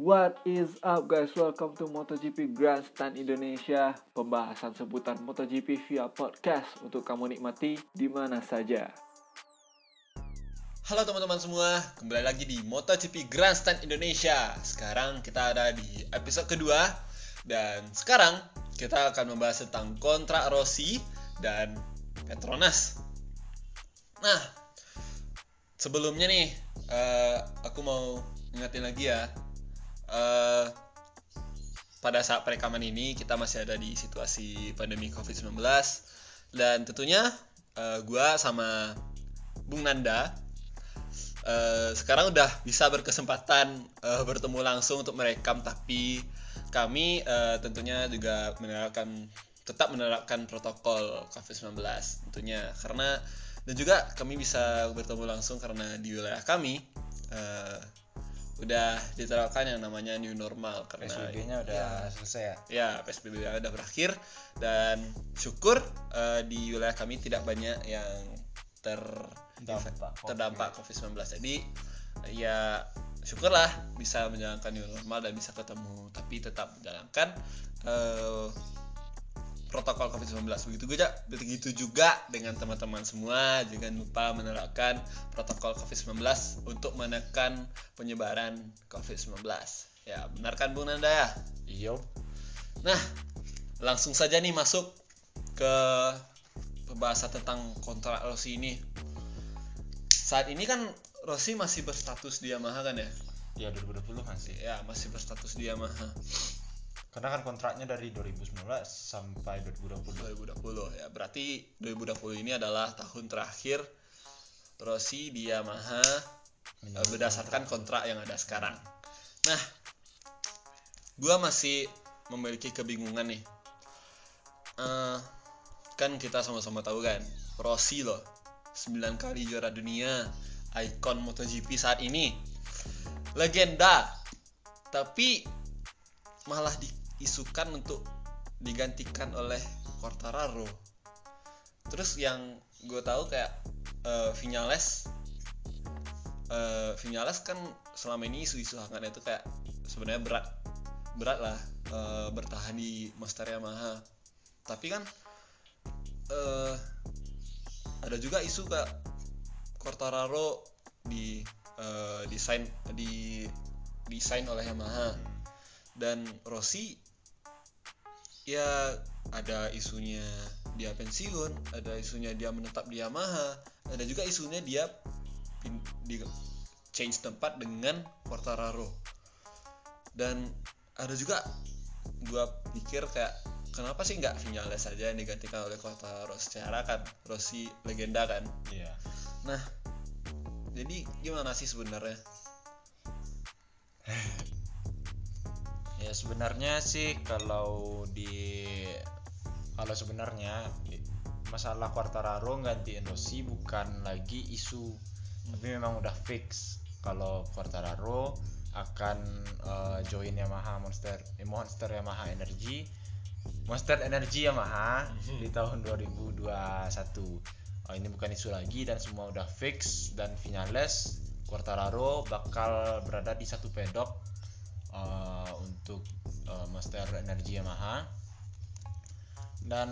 What is up guys? Welcome to MotoGP Grandstand Indonesia. Pembahasan seputar MotoGP via podcast Untuk kamu nikmati di mana saja. Halo teman-teman semua, kembali lagi di MotoGP Grandstand Indonesia. Sekarang kita ada di episode kedua. Dan sekarang kita akan membahas tentang kontrak Rossi dan Petronas. Nah, sebelumnya nih, uh, aku mau ingetin lagi ya uh, pada saat perekaman ini kita masih ada di situasi pandemi COVID-19 dan tentunya uh, gua sama Bung Nanda uh, sekarang udah bisa berkesempatan uh, bertemu langsung untuk merekam. Tapi kami uh, tentunya juga menerapkan tetap menerapkan protokol COVID-19 tentunya. Karena dan juga kami bisa bertemu langsung karena di wilayah kami uh, udah diterapkan yang namanya new normal karena PSBB-nya udah ya, selesai ya. Ya, PSBB udah berakhir dan syukur uh, di wilayah kami tidak banyak yang ter terdampak, terdampak COVID-19. Jadi ya syukurlah bisa menjalankan new normal dan bisa ketemu tapi tetap menjalankan uh, protokol COVID-19 begitu. Juga begitu juga dengan teman-teman semua. Jangan lupa menerapkan protokol COVID-19 untuk menekan penyebaran COVID-19 ya benarkan Bung Nanda ya? Iya. Nah langsung saja nih masuk ke pembahasan tentang kontrak Rossi ini. Saat ini kan Rossi masih berstatus di Yamaha kan ya? Ya 2020 masih. Ya masih berstatus di Yamaha karena kan kontraknya dari 2019 sampai 2020 2020 ya. Berarti 2020 ini adalah tahun terakhir Rossi di Yamaha Menjadi eh, berdasarkan kontrak. yang ada sekarang. Nah gua masih memiliki kebingungan nih. Uh, kan kita sama-sama tahu kan Rossi loh 9 kali juara dunia ikon MotoGP saat ini. Legenda. Tapi malah di isukan untuk digantikan oleh Quartararo. Terus yang gue tahu kayak uh, Vinales uh, Vinales kan selama ini isu-isu hangatnya itu kayak sebenarnya berat berat lah uh, bertahan di Master Yamaha. Tapi kan uh, ada juga isu kayak Quartararo di uh, desain di desain oleh Yamaha. Dan Rossi ya ada isunya dia pensiun ada isunya dia menetap di Yamaha ada juga isunya dia di change tempat dengan Quartararo. Dan ada juga gua pikir kayak kenapa sih nggak Vinales saja yang digantikan oleh Quartararo? Secara kan Rossi legenda kan? Iya. Nah jadi gimana sih sebenarnya ya sebenarnya sih kalau di kalau sebenarnya masalah Quartararo gantiin Rossi bukan lagi isu. Tapi memang udah fix kalau Quartararo akan uh, join Yamaha Monster eh, Monster Yamaha Energy. Monster Energy Yamaha di tahun 2021 oh, ini bukan isu lagi dan semua udah fix dan finales Quartararo bakal berada di satu pedok uh, untuk uh, Master Energy Yamaha. Dan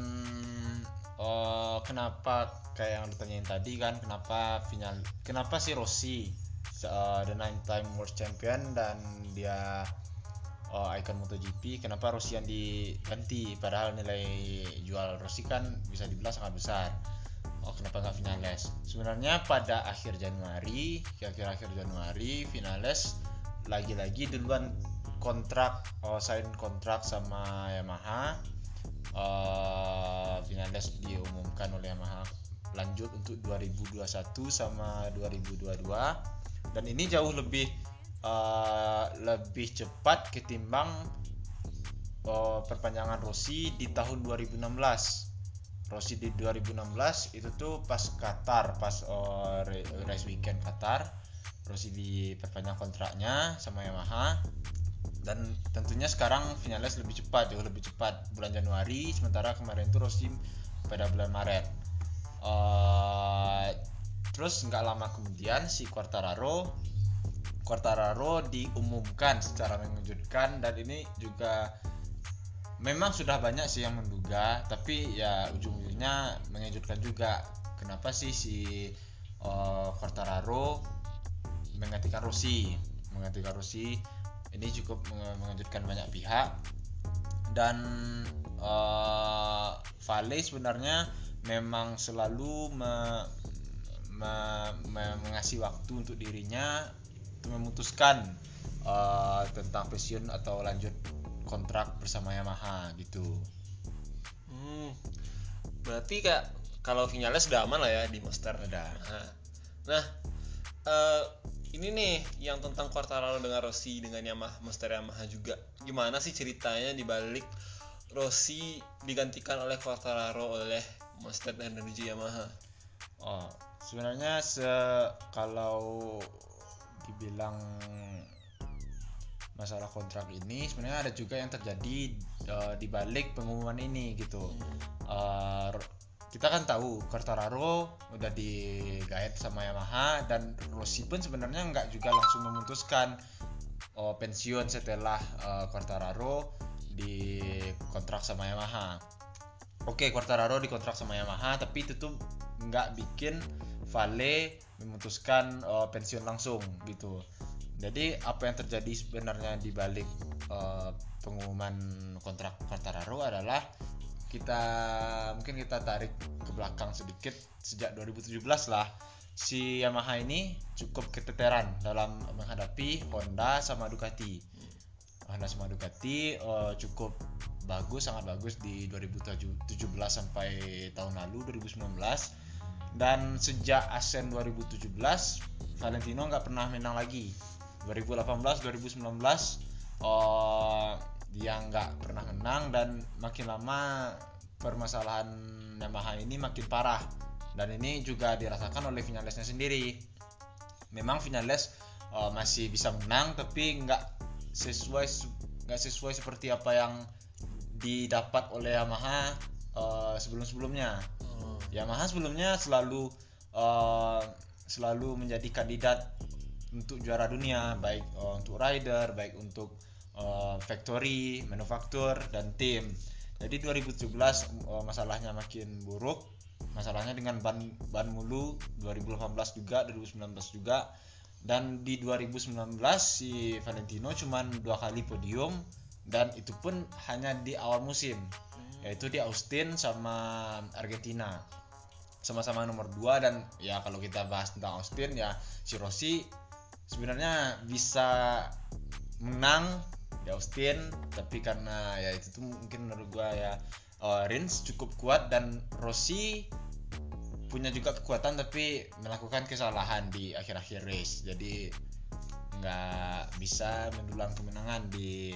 uh, kenapa kayak yang ditanyain tadi kan kenapa final kenapa si Rossi uh, the nine time world champion dan dia uh, icon MotoGP kenapa Rossi yang diganti? Padahal nilai jual Rossi kan bisa dibilang sangat besar. Oh kenapa nggak finales? Sebenarnya pada akhir Januari kira-kira akhir Januari finales lagi-lagi duluan kontrak oh, sign kontrak sama Yamaha. Uh, diumumkan oleh Yamaha. Lanjut untuk 2021 sama 2022 dan ini jauh lebih uh, lebih cepat ketimbang uh, perpanjangan Rossi di tahun 2016 Rossi di 2016 itu tuh pas Qatar pas uh, race weekend Qatar Rossi diperpanjang kontraknya sama Yamaha. Dan tentunya sekarang finalis lebih cepat jauh lebih cepat. Bulan Januari sementara kemarin itu Rossi pada bulan Maret. Uh, terus nggak lama kemudian si Quartararo Quartararo diumumkan secara mengejutkan dan ini juga memang sudah banyak sih yang menduga tapi ya ujung-ujungnya mengejutkan juga. Kenapa sih si uh, Quartararo menggantikan Rossi menggantikan Rossi ini cukup mengejutkan banyak pihak dan uh, Vale sebenarnya memang selalu me, me, me, mengasih waktu untuk dirinya untuk memutuskan uh, tentang pensiun atau lanjut kontrak bersama Yamaha gitu. Hmm, berarti kak kalau Vinales sudah aman lah ya di Monster. Ada. Nah, uh, ini nih yang tentang Quartararo dengan Rossi dengan Yamaha Monster Yamaha juga. Gimana sih ceritanya di balik Rossi digantikan oleh Quartararo oleh Monster menuju Yamaha? Oh, sebenarnya se kalau dibilang masalah kontrak ini sebenarnya ada juga yang terjadi uh, di balik pengumuman ini gitu. Uh, kita kan tahu Quartararo udah digait sama Yamaha dan Rossi pun sebenarnya nggak juga langsung memutuskan uh, pensiun setelah uh, Quartararo di kontrak sama Yamaha. Oke, Quartararo dikontrak sama Yamaha, tapi itu tuh nggak bikin Vale memutuskan uh, pensiun langsung gitu. Jadi apa yang terjadi sebenarnya di balik uh, pengumuman kontrak Quartararo adalah kita mungkin kita tarik ke belakang sedikit. Sejak 2017 lah si Yamaha ini cukup keteteran dalam menghadapi Honda sama Ducati. Honda sama Ducati uh, cukup bagus sangat bagus di 2017 sampai tahun lalu 2019 dan sejak Asen 2017 Valentino nggak pernah menang lagi. 2018 2019 uh, dia nggak pernah menang dan makin lama permasalahan Yamaha ini makin parah. Dan ini juga dirasakan oleh Vinalesnya sendiri. Memang Vinales uh, masih bisa menang tapi nggak sesuai nggak sesuai seperti apa yang didapat oleh Yamaha uh, sebelum-sebelumnya. Oh. Yamaha sebelumnya selalu uh, selalu menjadi kandidat untuk juara dunia baik uh, untuk rider baik untuk uh, factory manufaktur dan tim. Jadi 2017 uh, masalahnya makin buruk. Masalahnya dengan ban ban mulu 2018 juga 2019 juga. Dan di 2019 si Valentino cuman dua kali podium dan itu pun hanya di awal musim. Yaitu di Austin sama Argentina. Sama-sama nomor 2 dan ya kalau kita bahas tentang Austin ya si Rossi sebenarnya bisa menang Austin tapi karena ya itu tuh mungkin menurut gua ya uh, Rins cukup kuat dan Rossi punya juga kekuatan tapi melakukan kesalahan di akhir-akhir race. Jadi nggak bisa mendulang kemenangan di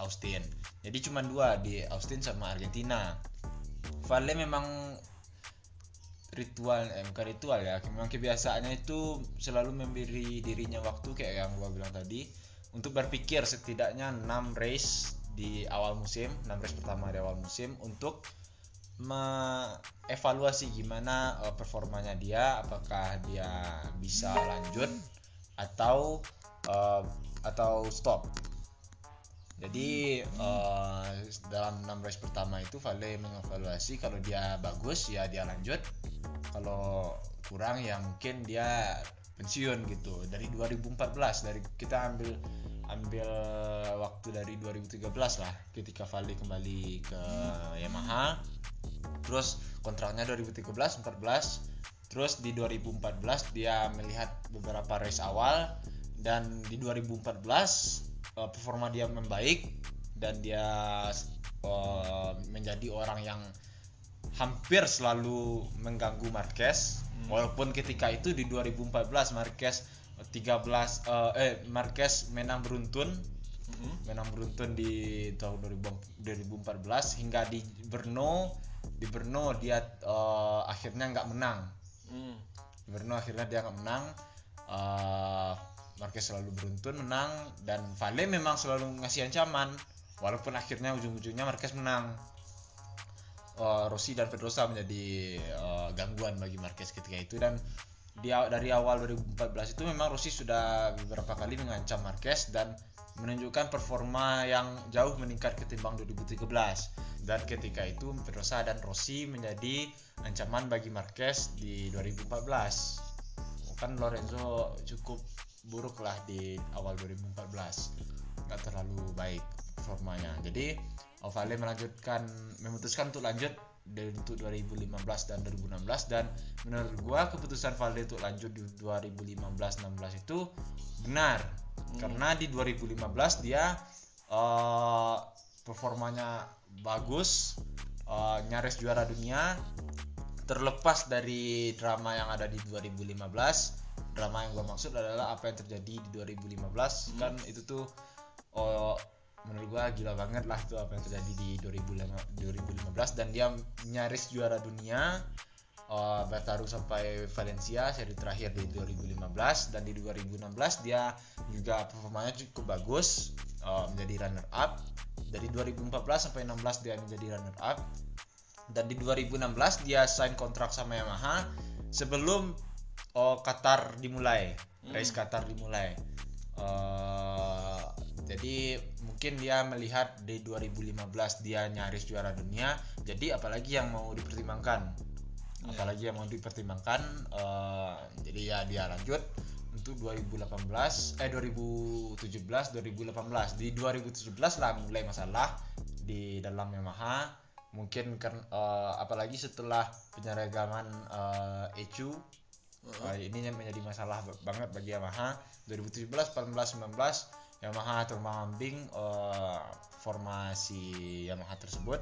Austin. Jadi cuma dua di Austin sama Argentina. Vale memang ritual eh bukan ritual ya memang kebiasaannya itu selalu memberi dirinya waktu kayak yang gua bilang tadi untuk berpikir setidaknya 6 race di awal musim 6 race pertama di awal musim untuk mengevaluasi gimana uh, performanya dia apakah dia bisa lanjut atau uh, atau stop. Jadi uh, dalam 6 race pertama itu Vale mengevaluasi kalau dia bagus ya dia lanjut. Kalau kurang ya mungkin dia pensiun gitu. Dari 2014 dari kita ambil ambil waktu dari 2013 lah ketika Vale kembali ke Yamaha. Terus kontraknya 2013 14 terus di 2014 dia melihat beberapa race awal. Dan di 2014 uh, performa dia membaik. Dan dia uh, menjadi orang yang hampir selalu mengganggu Marquez. Hmm. walaupun ketika itu di 2014 Marquez 13 uh, eh Marquez menang beruntun. Mhm. menang beruntun di tahun 2000 2014 hingga di Brno di Brno dia uh, akhirnya nggak menang. Di Brno akhirnya dia nggak menang. Uh, Marquez selalu beruntun menang. Dan Vale memang selalu ngasih ancaman. Walaupun akhirnya ujung-ujungnya Marquez menang. Uh, Rossi dan Pedrosa menjadi uh, gangguan bagi Marquez ketika itu. Dan dia dari awal 2014 itu memang Rossi sudah beberapa kali mengancam Marquez dan menunjukkan performa yang jauh meningkat ketimbang 2013 dan ketika itu Pedrosa dan Rossi menjadi ancaman bagi Marquez di 2014 kan Lorenzo cukup buruk lah di awal 2014 nggak terlalu baik performanya. Jadi Ovale melanjutkan memutuskan untuk lanjut untuk 2015 dan 2016 dan menurut gua keputusan Valde untuk lanjut di 2015-16 itu benar hmm. karena di 2015 dia uh, performanya bagus uh, nyaris juara dunia terlepas dari drama yang ada di 2015 drama yang gue maksud adalah apa yang terjadi di 2015 hmm. kan itu tuh uh, menurut gua gila banget lah tuh apa yang terjadi di 2015 dan dia nyaris juara dunia uh, bertaruh sampai Valencia seri terakhir di 2015 dan di 2016 dia juga performanya cukup bagus uh, menjadi runner up dari 2014 sampai 16 dia menjadi runner up dan di 2016 dia sign kontrak sama Yamaha sebelum uh, Qatar dimulai. Hmm. race Qatar dimulai. Uh, jadi mungkin dia melihat di 2015 dia nyaris juara dunia jadi apalagi yang mau dipertimbangkan? Yeah. apalagi yang mau dipertimbangkan uh, jadi ya dia lanjut untuk 2018 eh 2017 2018 di 2017 lah mulai masalah di dalam Yamaha. Mungkin kan uh, apalagi setelah penyeragaman uh, ECU. Uh, ini menjadi masalah banget bagi Yamaha. 2017 18 19 Yamaha terbang ambing uh, formasi Yamaha tersebut.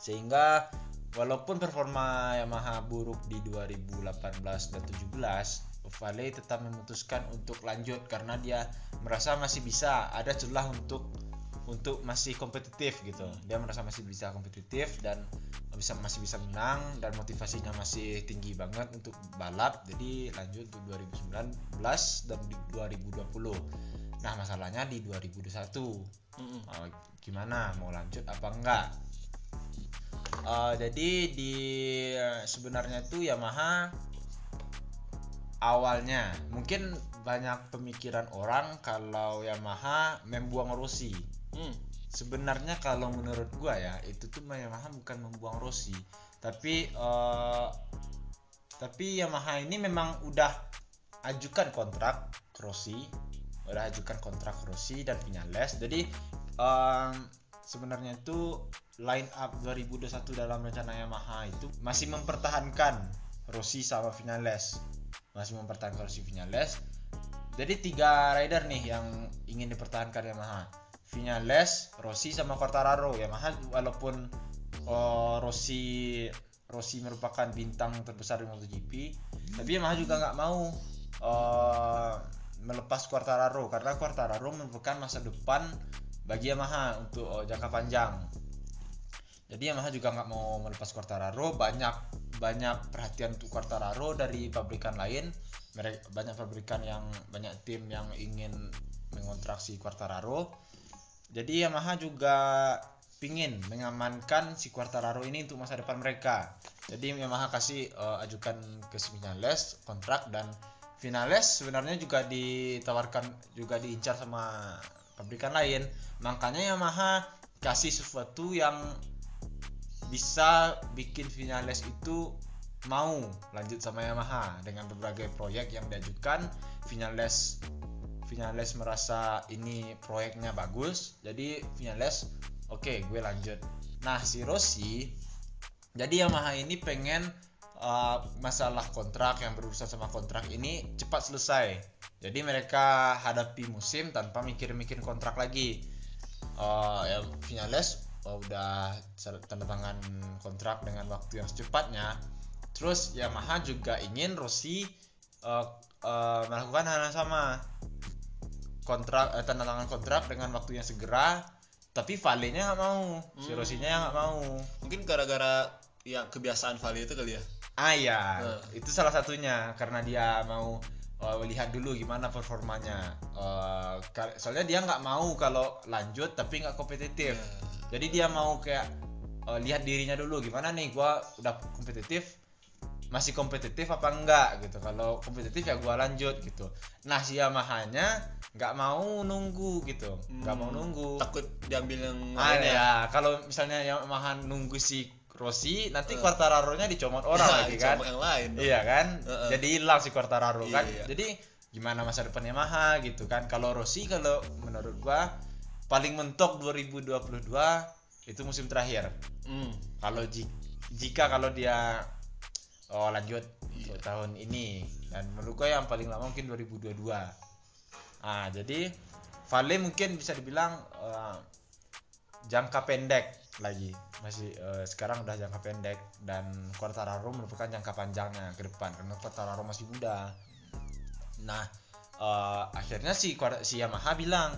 Sehingga walaupun performa Yamaha buruk di 2018 dan 17 Vale tetap memutuskan untuk lanjut karena dia merasa masih bisa ada celah untuk untuk masih kompetitif gitu. Dia merasa masih bisa kompetitif dan bisa masih bisa menang dan motivasinya masih tinggi banget untuk balap. Jadi lanjut untuk 2019 dan 2020 Nah masalahnya di 2021 mm-hmm. uh, gimana mau lanjut apa enggak? Uh, jadi di uh, sebenarnya itu Yamaha awalnya mungkin banyak pemikiran orang kalau Yamaha membuang Rossi. Mm. Sebenarnya kalau menurut gua ya itu tuh Yamaha bukan membuang Rossi, tapi uh, tapi Yamaha ini memang udah ajukan kontrak Rossi udah ajukan kontrak Rossi dan Vinales. Jadi um, sebenarnya itu line up 2021 dalam rencana Yamaha itu masih mempertahankan Rossi sama Vinales. Masih mempertahankan Rossi Vinales. Jadi tiga rider nih yang ingin dipertahankan Yamaha. Vinales, Rossi sama Quartararo. Yamaha walaupun uh, Rossi Rossi merupakan bintang terbesar di MotoGP tapi Yamaha juga nggak mau uh, melepas Quartararo karena Quartararo merupakan masa depan bagi Yamaha untuk uh, jangka panjang. Jadi Yamaha juga nggak mau melepas Quartararo, banyak banyak perhatian untuk Quartararo dari pabrikan lain. Mereka banyak pabrikan yang banyak tim yang ingin mengontraksi Quartararo. Jadi Yamaha juga pingin mengamankan si Quartararo ini untuk masa depan mereka. Jadi Yamaha kasih uh, ajukan ke Vinales kontrak dan Vinales sebenarnya juga ditawarkan juga diincar sama pabrikan lain. Makanya Yamaha kasih sesuatu yang bisa bikin Vinales itu mau lanjut sama Yamaha. Dengan berbagai proyek yang diajukan Vinales Vinales merasa ini proyeknya bagus jadi Vinales oke okay, gue lanjut. Nah si Rossi jadi Yamaha ini pengen uh, masalah kontrak yang berurusan sama kontrak ini cepat selesai. Jadi mereka hadapi musim tanpa mikir-mikir kontrak lagi. Uh, ya Vinales uh, udah tanda tangan kontrak dengan waktu yang secepatnya. Terus Yamaha juga ingin Rossi uh, uh, melakukan hal yang sama kontrak uh, tanda tangan kontrak dengan waktu yang segera tapi Vale-nya nggak mau hmm. si Rossi-nya nggak mau mungkin gara-gara yang kebiasaan Vale itu kali ya? Ah ya uh. itu salah satunya karena dia mau uh, lihat dulu gimana performanya. Uh, soalnya dia nggak mau kalau lanjut tapi nggak kompetitif. Yeah. jadi dia mau kayak uh, lihat dirinya dulu gimana nih gua udah kompetitif masih kompetitif apa enggak gitu. Kalau kompetitif ya gua lanjut gitu. Nah si Yamaha-nya nggak mau nunggu gitu. Nggak mau Hmm, nunggu. takut diambil yang ah ya? ya kalau misalnya Yamaha nunggu si Rossi nanti Eh. Quartararo-nya dicomot orang Nah, lagi kan yang lain dong. iya kan Heeh. jadi hilang si Quartararo kan Iya. jadi gimana masa depan Yamaha gitu kan kalau Rossi kalau menurut gua paling mentok 2022 itu musim terakhir Hmm. kalau ji- jika kalau dia oh lanjut Iya. tahun ini dan menurut gua yang paling lama mungkin 2022 ah jadi Vale mungkin bisa dibilang eh, jangka pendek lagi. Masih eh, sekarang udah jangka pendek dan Quartararo merupakan jangka panjangnya ke depan karena Quartararo masih muda. Nah eh, akhirnya si si Yamaha bilang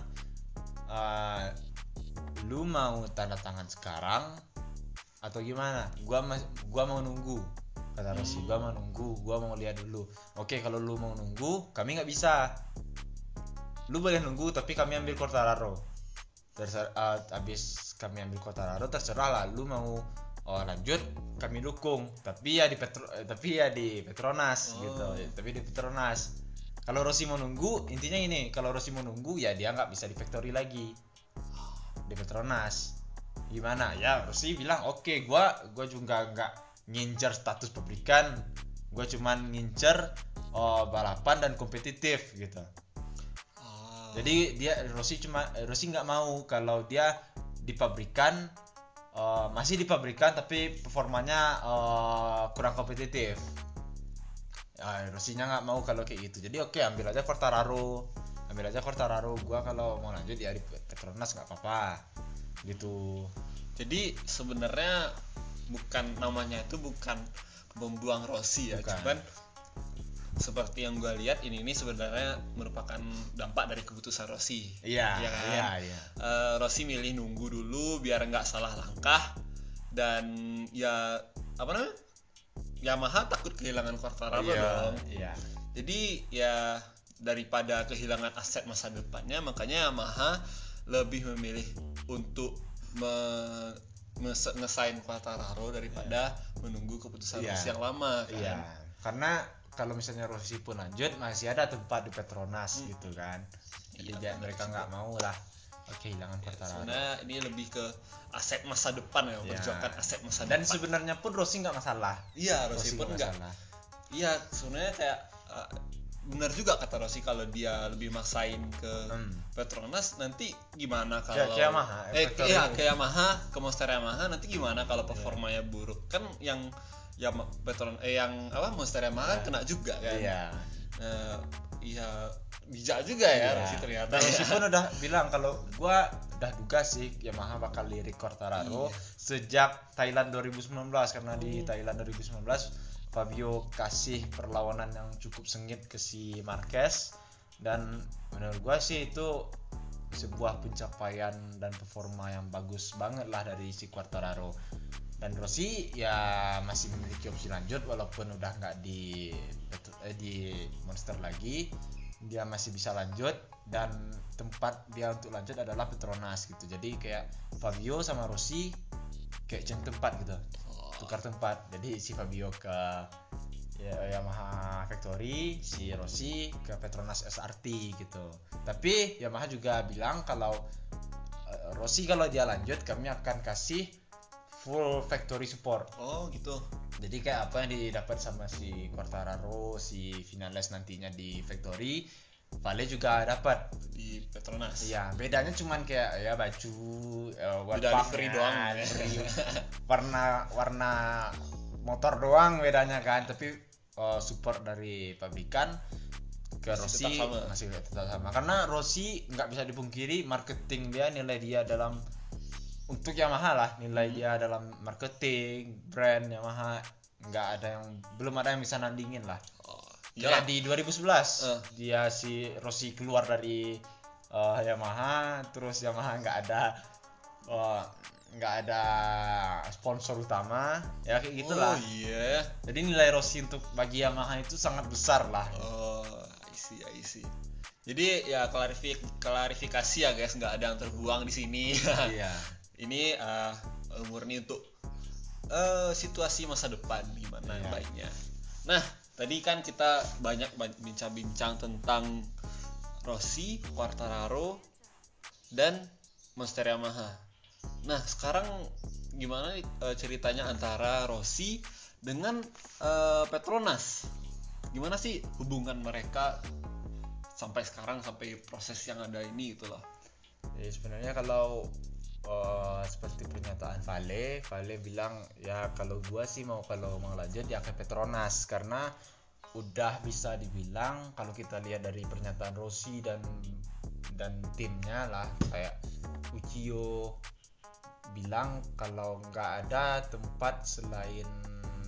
eh, lu mau tanda tangan sekarang atau gimana? Gua gua mau nunggu kata Rossi. Gua mau nunggu gua mau lihat dulu. Oke kalau lu mau nunggu kami nggak bisa. Lu boleh nunggu tapi kami ambil Quartararo terserah eh, habis kami ambil Quartararo terserah lah lu mau oh, lanjut kami dukung. Tapi ya di Petro eh, tapi ya di Petronas Oh. gitu. Tapi di Petronas. Kalau Rossi mau nunggu intinya ini kalau Rossi mau nunggu ya dia nggak bisa di factory lagi. Di Petronas. Gimana? Ya Rossi bilang oke gua gua juga nggak ngincer status pabrikan. Gua cuman ngincer oh, balapan dan kompetitif gitu. Jadi dia Rossi cuma Rossi nggak mau kalau dia di pabrikan eh, masih di pabrikan tapi performanya eh, kurang kompetitif. Ya, Rossi-nya nggak mau kalau kayak gitu. Jadi oke ambil aja Quartararo. Ambil aja Quartararo. Gua kalau mau lanjut ya di Petronas nggak apa-apa. Gitu. Jadi sebenarnya bukan namanya itu bukan membuang Rossi ya, Bukan. cuman seperti yang gue lihat ini ini sebenarnya merupakan dampak dari keputusan Rossi. iya Iya kan? iya iya Eh, Rossi milih nunggu dulu biar nggak salah langkah dan ya apa namanya Yamaha takut kehilangan Quartararo iya dong. iya Jadi ya daripada kehilangan aset masa depannya makanya Yamaha lebih memilih untuk me- ngesain Quartararo daripada menunggu keputusan Iya. Rossi yang lama kan. Iya, karena kalau misalnya Rossi pun lanjut masih ada tempat di Petronas Hmm. gitu kan. Jadi Iya, mereka nggak mau lah kehilangan Quartararo. Sebenarnya ini lebih ke aset masa depan ya, Iya. memperjuangkan aset masa Dan depan. sebenarnya pun Rossi nggak masalah. Iya, Rossi pun nggak. Iya, sebenarnya kayak uh, benar juga kata Rossi kalau dia lebih maksain ke Hmm. Petronas nanti gimana kalau kayak Yamaha, eh iya kayak Yamaha ke Monster Yamaha nanti gimana kalau performanya buruk kan yang yang Petron eh yang apa Monster Yamaha kan Iya. kena juga kan Iya. Nah, iya bijak juga ya Iya. Rossi ternyata Rossi pun udah bilang kalau gua udah duga sih Yamaha bakal lirik Quartararo Iya. sejak Thailand 2019 karena di Hmm. Thailand 2019 Fabio kasih perlawanan yang cukup sengit ke si Marquez dan menurut gua sih itu sebuah pencapaian dan performa yang bagus banget lah dari si Quartararo dan Rossi ya masih memiliki opsi lanjut walaupun udah nggak di eh, di Monster lagi. Dia masih bisa lanjut dan tempat dia untuk lanjut adalah Petronas gitu. Jadi kayak Fabio sama Rossi kayak ceng tempat gitu. Oh, tukar tempat. Jadi si Fabio ke ya, Yamaha Factory si Rossi ke Petronas SRT gitu. Tapi Yamaha juga bilang kalau eh, Rossi kalau dia lanjut kami akan kasih full factory support oh gitu jadi kayak apa yang didapat sama si Quartararo si Vinales nantinya di factory Vale juga dapat di Petronas Iya, bedanya cuman kayak ya baju, eh, Beda warna livery doang. livery, warna warna motor doang bedanya kan, tapi eh, support dari pabrikan ke Masih Rossi tetap sama. masih tetap sama. Karena Rossi nggak bisa dipungkiri marketing dia nilai dia dalam untuk Yamaha lah nilai Hmm. dia dalam marketing brand Yamaha nggak ada yang belum ada yang bisa nandingin lah oh, iya di 2011 Eh. dia si Rossi keluar dari eh, Yamaha terus Yamaha nggak ada eh, nggak ada sponsor utama ya kayak gitulah oh iya jadi nilai Rossi untuk bagi Yamaha itu sangat besar lah Oh, I see, I see. Jadi ya klarifik klarifikasi ya guys, nggak ada yang terbuang di sini. iya Ini eh, murni untuk eh, situasi masa depan gimana Iya. baiknya. Nah, tadi kan kita banyak ban- bincang-bincang tentang Rossi, Quartararo, dan Monster Yamaha. Nah, sekarang gimana eh, ceritanya antara Rossi dengan eh, Petronas? Gimana sih hubungan mereka sampai sekarang sampai proses yang ada ini gitu loh? Ya, sebenarnya kalau eh, seperti pernyataan Vale, Vale bilang ya kalau gua sih mau kalau mau lanjut ya ke Petronas karena udah bisa dibilang kalau kita lihat dari pernyataan Rossi dan dan timnya lah kayak Uchiyo bilang kalau nggak ada tempat selain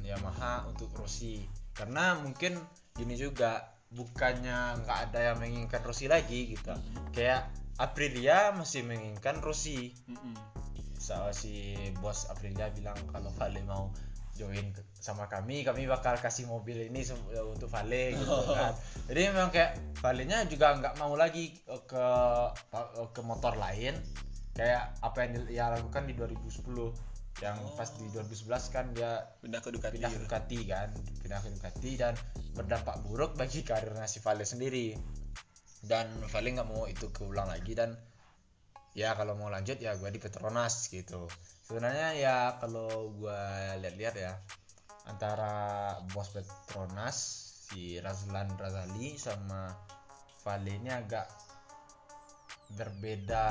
Yamaha untuk Rossi. Karena mungkin gini juga bukannya nggak ada yang menginginkan Rossi lagi gitu. Kayak Aprilia masih menginginkan Rossi. Mm-mm. so, si bos Aprilia bilang kalau Vale mau join sama kami kami bakal kasih mobil ini sem- untuk Vale gitu kan. Jadi memang kayak Vale-nya juga nggak mau lagi eh, ke ke motor lain. Kayak apa yang dia lakukan di 2010 yang pas di 2011 kan dia Pindah ke Ducati. pindah ke Ducati kan pindah ke Ducati dan berdampak buruk bagi karirnya si Vale sendiri dan Vale nggak mau itu keulang lagi dan ya kalau mau lanjut ya gue di Petronas gitu. Sebenarnya ya kalau gue lihat-lihat ya antara bos Petronas si Razlan Razali sama Vale ini agak berbeda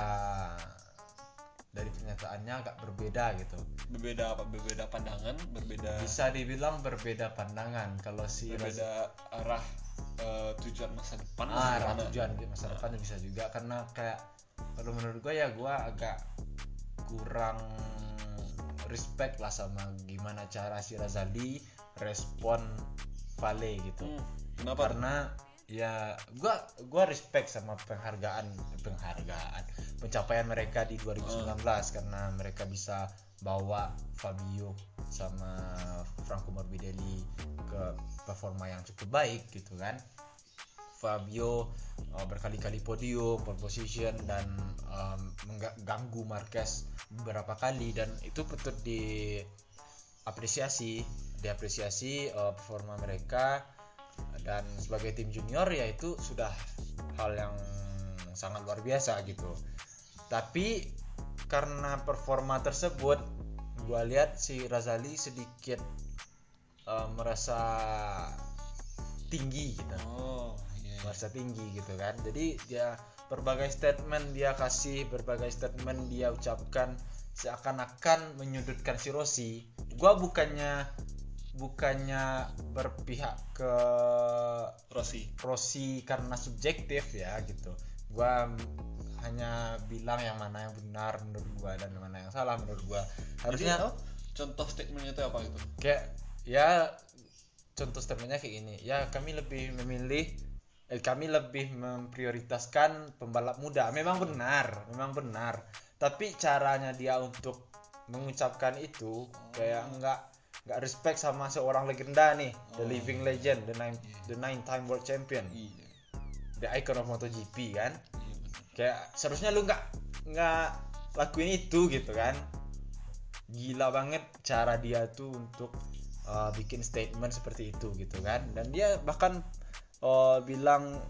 dari pernyataannya agak berbeda gitu. Berbeda apa? Berbeda pandangan, berbeda bisa dibilang berbeda pandangan. Kalau si Raz- berbeda arah eh, tujuan masa depan ah, gimana? tujuan masa depan bisa juga karena kayak kalau menurut gue ya gue agak kurang respect lah sama gimana cara si Razali respon Vale gitu Hmm, kenapa? karena ya gua gua respect sama penghargaan penghargaan pencapaian mereka di 2019 karena mereka bisa bawa Fabio sama Franco Morbidelli ke performa yang cukup baik gitu kan. Fabio uh, berkali-kali podium, pole position dan um, mengganggu Marquez beberapa kali. Dan itu patut diapresiasi, diapresiasi uh, performa mereka. Dan sebagai tim junior ya itu sudah hal yang sangat luar biasa gitu. Tapi karena performa tersebut gua lihat si Razali sedikit uh, merasa tinggi gitu Oh, iya. merasa tinggi gitu kan jadi dia berbagai statement dia kasih berbagai statement dia ucapkan seakan-akan menyudutkan si Rossi gua bukannya bukannya berpihak ke Rossi. Rossi karena subjektif ya gitu gua hanya bilang yang mana yang benar menurut gua dan mana yang salah menurut gua harusnya Jadi, oh, contoh statementnya itu apa itu? kayak ya contoh statementnya kayak gini. Ya kami lebih memilih eh, kami lebih memprioritaskan pembalap muda. Memang benar memang benar. Tapi caranya dia untuk mengucapkan itu kayak nggak nggak respect sama seorang legenda nih. The Oh. living legend the nine the nine time world champion. Iya. the icon of MotoGP kan? Iya benar. kayak seharusnya lu nggak nggak lakuin itu gitu kan. Gila banget cara dia tuh untuk uh, bikin statement seperti itu gitu kan. Dan dia bahkan uh, bilang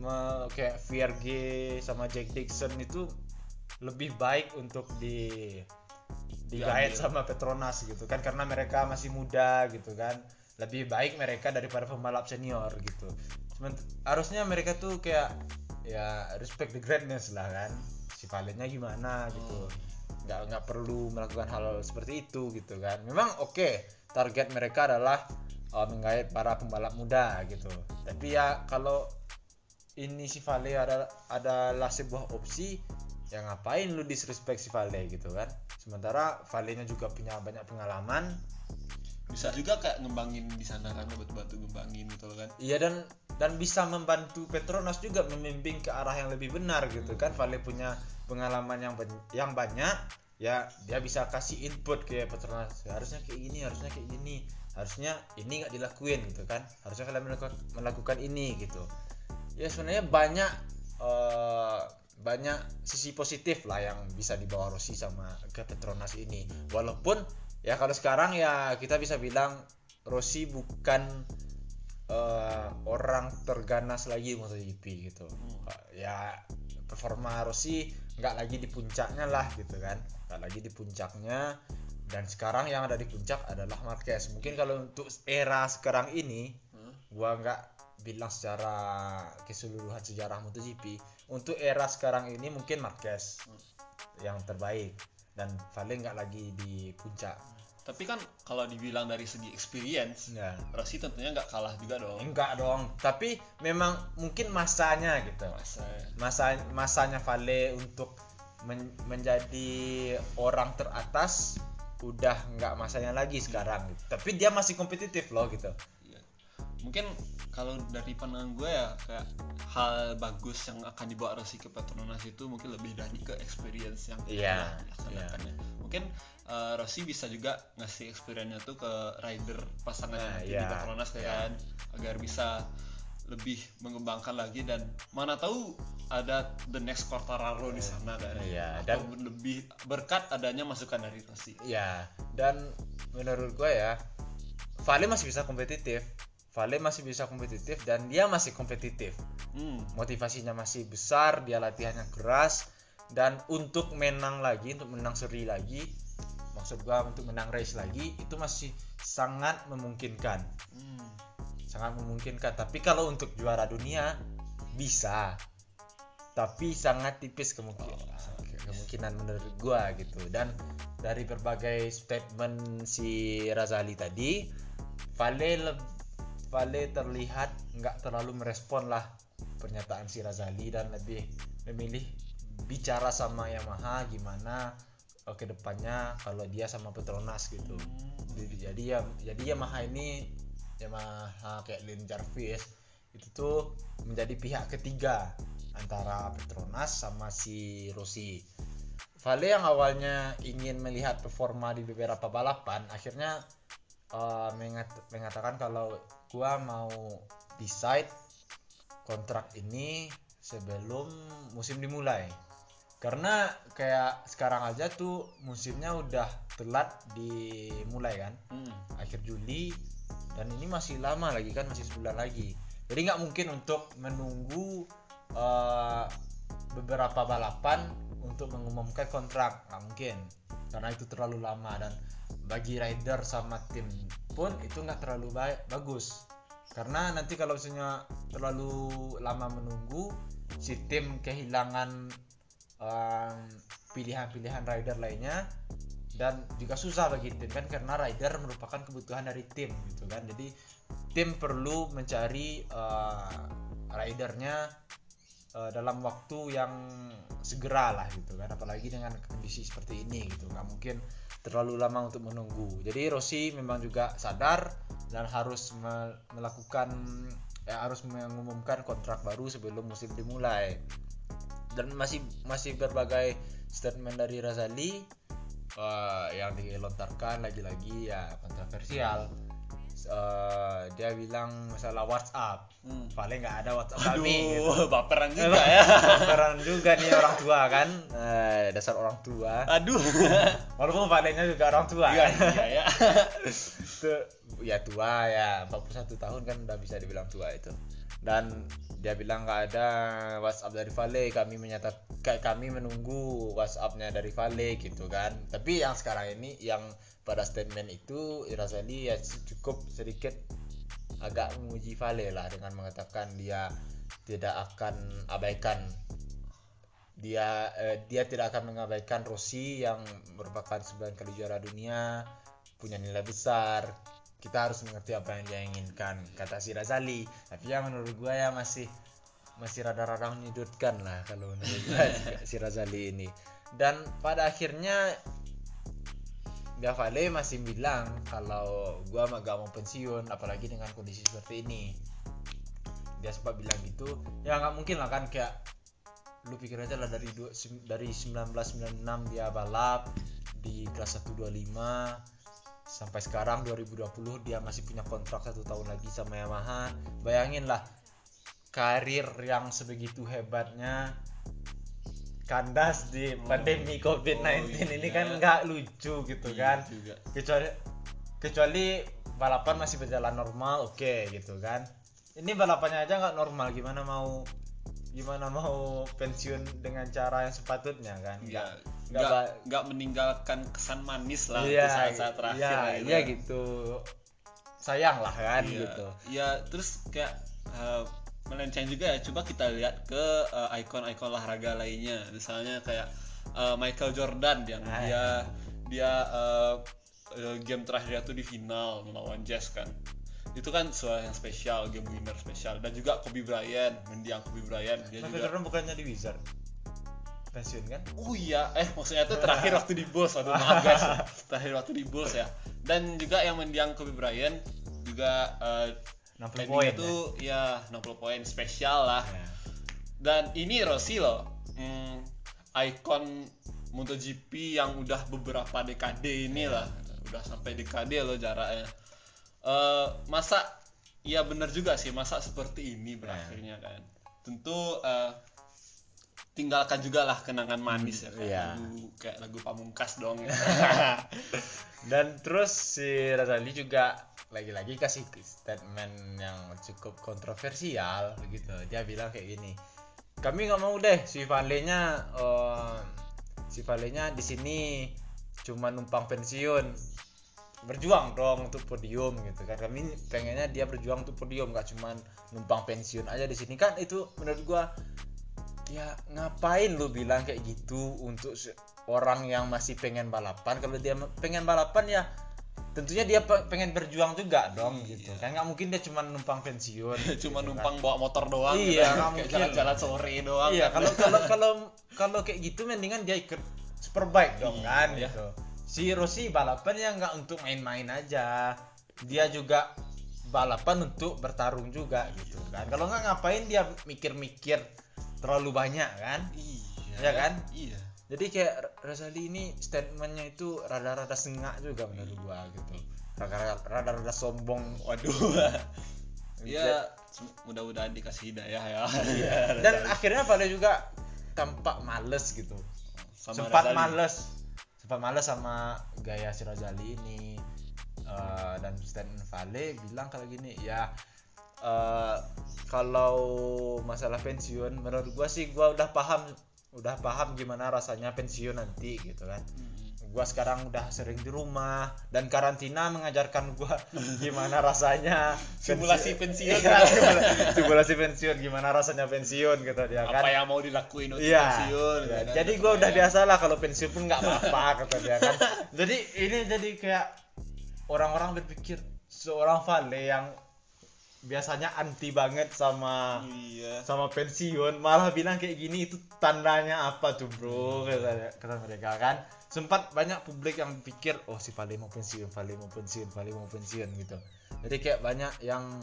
me- kayak VRG sama Jack Dixon itu lebih baik untuk di digait sama Petronas gitu kan. Karena mereka masih muda gitu kan. Lebih baik mereka daripada pembalap senior gitu. Sement- harusnya mereka tuh kayak ya respect the greatness lah kan. Si Valenya gimana gitu. Oh. Nggak nggak perlu melakukan hal seperti itu gitu kan. Memang oke target mereka adalah uh, menggait para pembalap muda gitu. Tapi ya kalau ini si Vale ada adalah sebuah opsi ya ngapain lu disrespect si Vale gitu kan. Sementara Vale-nya juga punya banyak pengalaman. Bisa juga kayak ngembangin di sana kan batu-batu ngembangin gitu kan. Iya dan dan bisa membantu Petronas juga membimbing ke arah yang lebih benar gitu kan. Vale punya pengalaman yang yang banyak ya dia bisa kasih input ke Petronas. Harusnya kayak gini harusnya kayak gini. Harusnya ini nggak dilakuin gitu kan. Harusnya kalian melakukan, melakukan ini gitu. Ya sebenarnya banyak eh, banyak sisi positif lah yang bisa dibawa Rossi sama ke Petronas ini. Walaupun ya kalau sekarang ya kita bisa bilang Rossi bukan eh, orang terganas lagi MotoGP gitu. Ya performa Rossi nggak lagi di puncaknya lah gitu kan. Nggak lagi di puncaknya. Dan sekarang yang ada di puncak adalah Marquez. Mungkin kalau untuk era sekarang ini Hmm. gua nggak bilang secara keseluruhan sejarah MotoGP untuk era sekarang ini mungkin Marquez yang terbaik. Dan Vale nggak lagi di puncak Tapi kan kalau dibilang dari segi experience, ya Rossi tentunya nggak kalah juga dong. enggak dong tapi memang mungkin masanya gitu Masa masa masanya Vale untuk men- menjadi orang teratas udah nggak masanya lagi sekarang gitu. tapi dia masih kompetitif loh gitu Iya. Mungkin kalau dari pandangan gue ya kayak hal bagus yang akan dibawa Rossi ke Petronas itu mungkin lebih dari ke experience yang Iya, telah dilaksanakannya. Mungkin eh, Rossi bisa juga ngasih experience-nya tuh ke rider pasangan Nah, nanti di iya, Petronas iya. kan agar bisa lebih mengembangkan lagi dan mana tahu ada the next Quartararo di sana kan. Iya, Atau lebih berkat adanya masukan dari Rossi. ya dan menurut gue ya Vale masih bisa kompetitif Vale masih bisa kompetitif dan dia masih kompetitif. Hmm. motivasinya masih besar dia latihannya keras dan untuk menang lagi untuk menang seri lagi maksud gua untuk menang race lagi itu masih sangat memungkinkan. Hmm. sangat memungkinkan. Tapi kalau untuk juara dunia bisa. Tapi sangat tipis kemungkinan. Kemungkinan menurut gua gitu. Dan dari berbagai statement si Razali tadi Vale leb- Vale terlihat nggak terlalu merespon lah pernyataan si Razali dan lebih memilih bicara sama Yamaha gimana eh, ke depannya kalau dia sama Petronas gitu. Jadi jadi ya jadi Yamaha ini Yamaha kayak Lin Jarvis itu tuh menjadi pihak ketiga antara Petronas sama si Rossi. Vale yang awalnya ingin melihat performa di beberapa balapan akhirnya eh, mengat- mengatakan kalau gua mau decide kontrak ini sebelum musim dimulai. Karena kayak sekarang aja tuh musimnya udah telat dimulai kan. Hmm. akhir Juli dan ini masih lama lagi kan masih sebulan lagi. Jadi nggak mungkin untuk menunggu eh, beberapa balapan untuk mengumumkan kontrak nggak mungkin. Karena itu terlalu lama dan bagi rider sama tim pun itu nggak terlalu baik bagus. Karena nanti kalau misalnya terlalu lama menunggu si tim kehilangan pilihan-pilihan rider lainnya dan juga susah bagi tim kan karena rider merupakan kebutuhan dari tim gitu kan. Jadi tim perlu mencari eh, ridernya eh, dalam waktu yang segera lah gitu kan apalagi dengan kondisi seperti ini gitu. Nggak mungkin terlalu lama untuk menunggu. Jadi Rossi memang juga sadar dan harus me- melakukan ya, harus mengumumkan kontrak baru sebelum musim dimulai. Dan masih masih berbagai statement dari Razali eh, yang dilontarkan lagi-lagi ya kontroversial Eh, dia bilang masalah WhatsApp Hmm. paling nggak ada WhatsApp kami gitu. Aduh, baperan juga ya. Baperan juga nih orang tua kan Eh, dasar orang tua Aduh. walaupun Valenya juga orang tua Iya, kan iya ya. itu ya tua ya 41 tahun kan udah bisa dibilang tua itu dan dia bilang nggak ada WhatsApp dari Vale. Kami menyatakan kami menunggu WhatsAppnya dari Vale gitu kan. Tapi yang sekarang ini yang pada statement itu Irazali ya cukup sedikit agak menguji Vale lah dengan mengatakan dia tidak akan abaikan. Dia eh, dia tidak akan mengabaikan Rossi yang merupakan 9 kali juara dunia punya nilai besar kita harus mengerti apa yang dia inginkan kata si Razali. Tapi ya menurut gua ya masih masih rada-rada menyudutkan lah kalau menurut juga si Razali ini. Dan pada akhirnya Via Vale masih bilang kalau gua mah gak mau pensiun apalagi dengan kondisi seperti ini. Dia sempat bilang gitu. Ya nggak mungkin lah kan kayak lu pikir aja lah dari dari 1996 dia balap di kelas 125 sampai sekarang 2020 dia masih punya kontrak satu tahun lagi sama Yamaha bayangin lah karir yang sebegitu hebatnya kandas di pandemi COVID-19 Oh, ini iya. kan nggak lucu gitu kan juga. kecuali kecuali balapan masih berjalan normal oke gitu kan ini balapannya aja nggak normal gimana mau gimana mau pensiun dengan cara yang sepatutnya kan? Ya nggak nggak ba- nggak meninggalkan kesan manis lah iya di saat-saat terakhir iya, lah iya gitu. sayang lah kan Iya. gitu. ya terus kayak eh, melenceng juga ya. Coba kita lihat ke eh, ikon-ikon olahraga lainnya. Misalnya kayak eh, Michael Jordan yang Ah, dia dia eh, eh, game terakhir itu di final melawan Jazz kan itu kan suara yang spesial game winner spesial. Dan juga Kobe Bryant mendiang Kobe Bryant. Dia Michael juga Jordan bukannya di Wizard? Pensiun kan? Oh iya, eh maksudnya itu terakhir waktu di Bulls, waduh maaf guys, terakhir waktu di Bulls ya. Dan juga yang mendiang Kobe Bryant juga eh 60 landing poin itu ya? 60 poin spesial lah. ya. Dan ini Rossi loh, hmm, ikon MotoGP yang udah beberapa dekade ini lah, udah sampai dekade loh jaraknya. Eh masa ya bener juga sih masa seperti ini berakhirnya kan. Tentu eh, tinggalkan juga lah kenangan manis ya kayak iya. lagu kayak lagu pamungkas dong. ya. Dan terus si Razali juga lagi-lagi kasih statement yang cukup kontroversial gitu. Dia bilang kayak gini, kami nggak mau deh si Vale-nya eh, si Vale-nya di sini cuma numpang pensiun. Berjuang dong untuk podium gitu kan. Kami pengennya dia berjuang untuk podium nggak cuma numpang pensiun aja di sini kan itu menurut gua ya ngapain lu bilang kayak gitu untuk orang yang masih pengen balapan kalau dia pengen balapan ya tentunya dia pe- pengen berjuang juga dong gitu kan nggak mungkin dia cuma numpang pensiun cuma gitu numpang bawa motor doang Iya, gitu. nggak mungkin. jalan-jalan sore doang kan. iya kan. kalau kalau kalau kalau kayak gitu mendingan dia ikut superbike dong Iya. kan gitu si Rossi balapan ya nggak untuk main-main aja. Dia juga balapan untuk bertarung juga gitu kan. Kalau nggak ngapain dia mikir-mikir terlalu banyak kan? Iya. Iya kan? iya. Jadi kayak Razali ini statementnya itu rada-rada sengak juga menurut gua gitu. Rada- rada-rada sombong. Waduh. Ya sem- mudah-mudahan dikasih hidayah ya. Iya. dan akhirnya pada juga tampak males gitu. Sama sempat Razali. males sempat males sama gaya si Razali ini Eh, dan statement Vale bilang kalau gini ya eh, kalau masalah pensiun menurut gua sih gua udah paham udah paham gimana rasanya pensiun nanti gitu kan Mm. Gua sekarang udah sering di rumah dan karantina mengajarkan gua gimana rasanya Simulasi pensiun. Iya, simula- simulasi pensiun gimana rasanya pensiun gitu dia kan apa yang mau dilakuin untuk Iya. pensiun Iya, ya kan? Jadi gua udah Ya. biasa lah kalau pensiun pun nggak apa-apa kata dia kan. Jadi ini jadi kayak orang-orang berpikir seorang Vale yang biasanya anti banget sama iya sama pensiun malah bilang kayak gini itu tandanya apa tuh bro kata, kata mereka kan sempat banyak publik yang pikir oh si Vale mau pensiun Vale mau pensiun Vale mau pensiun gitu. Jadi kayak banyak yang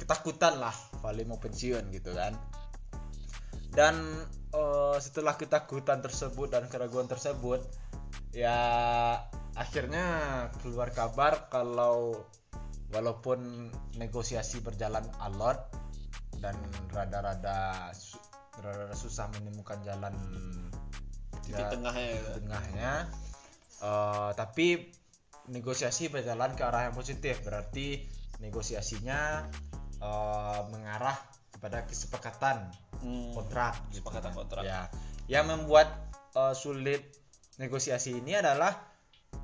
ketakutan lah Vale mau pensiun gitu kan. Dan eh, setelah ketakutan tersebut dan keraguan tersebut ya akhirnya keluar kabar kalau walaupun negosiasi berjalan alot dan rada-rada rada-rada susah menemukan jalan titik ya, tengahnya ya. tengahnya eh, tapi negosiasi berjalan ke arah yang positif berarti negosiasinya eh, mengarah kepada kesepakatan Hmm. kontrak gitu Kesepakatan kan. kontrak. ya yang membuat eh, sulit negosiasi ini adalah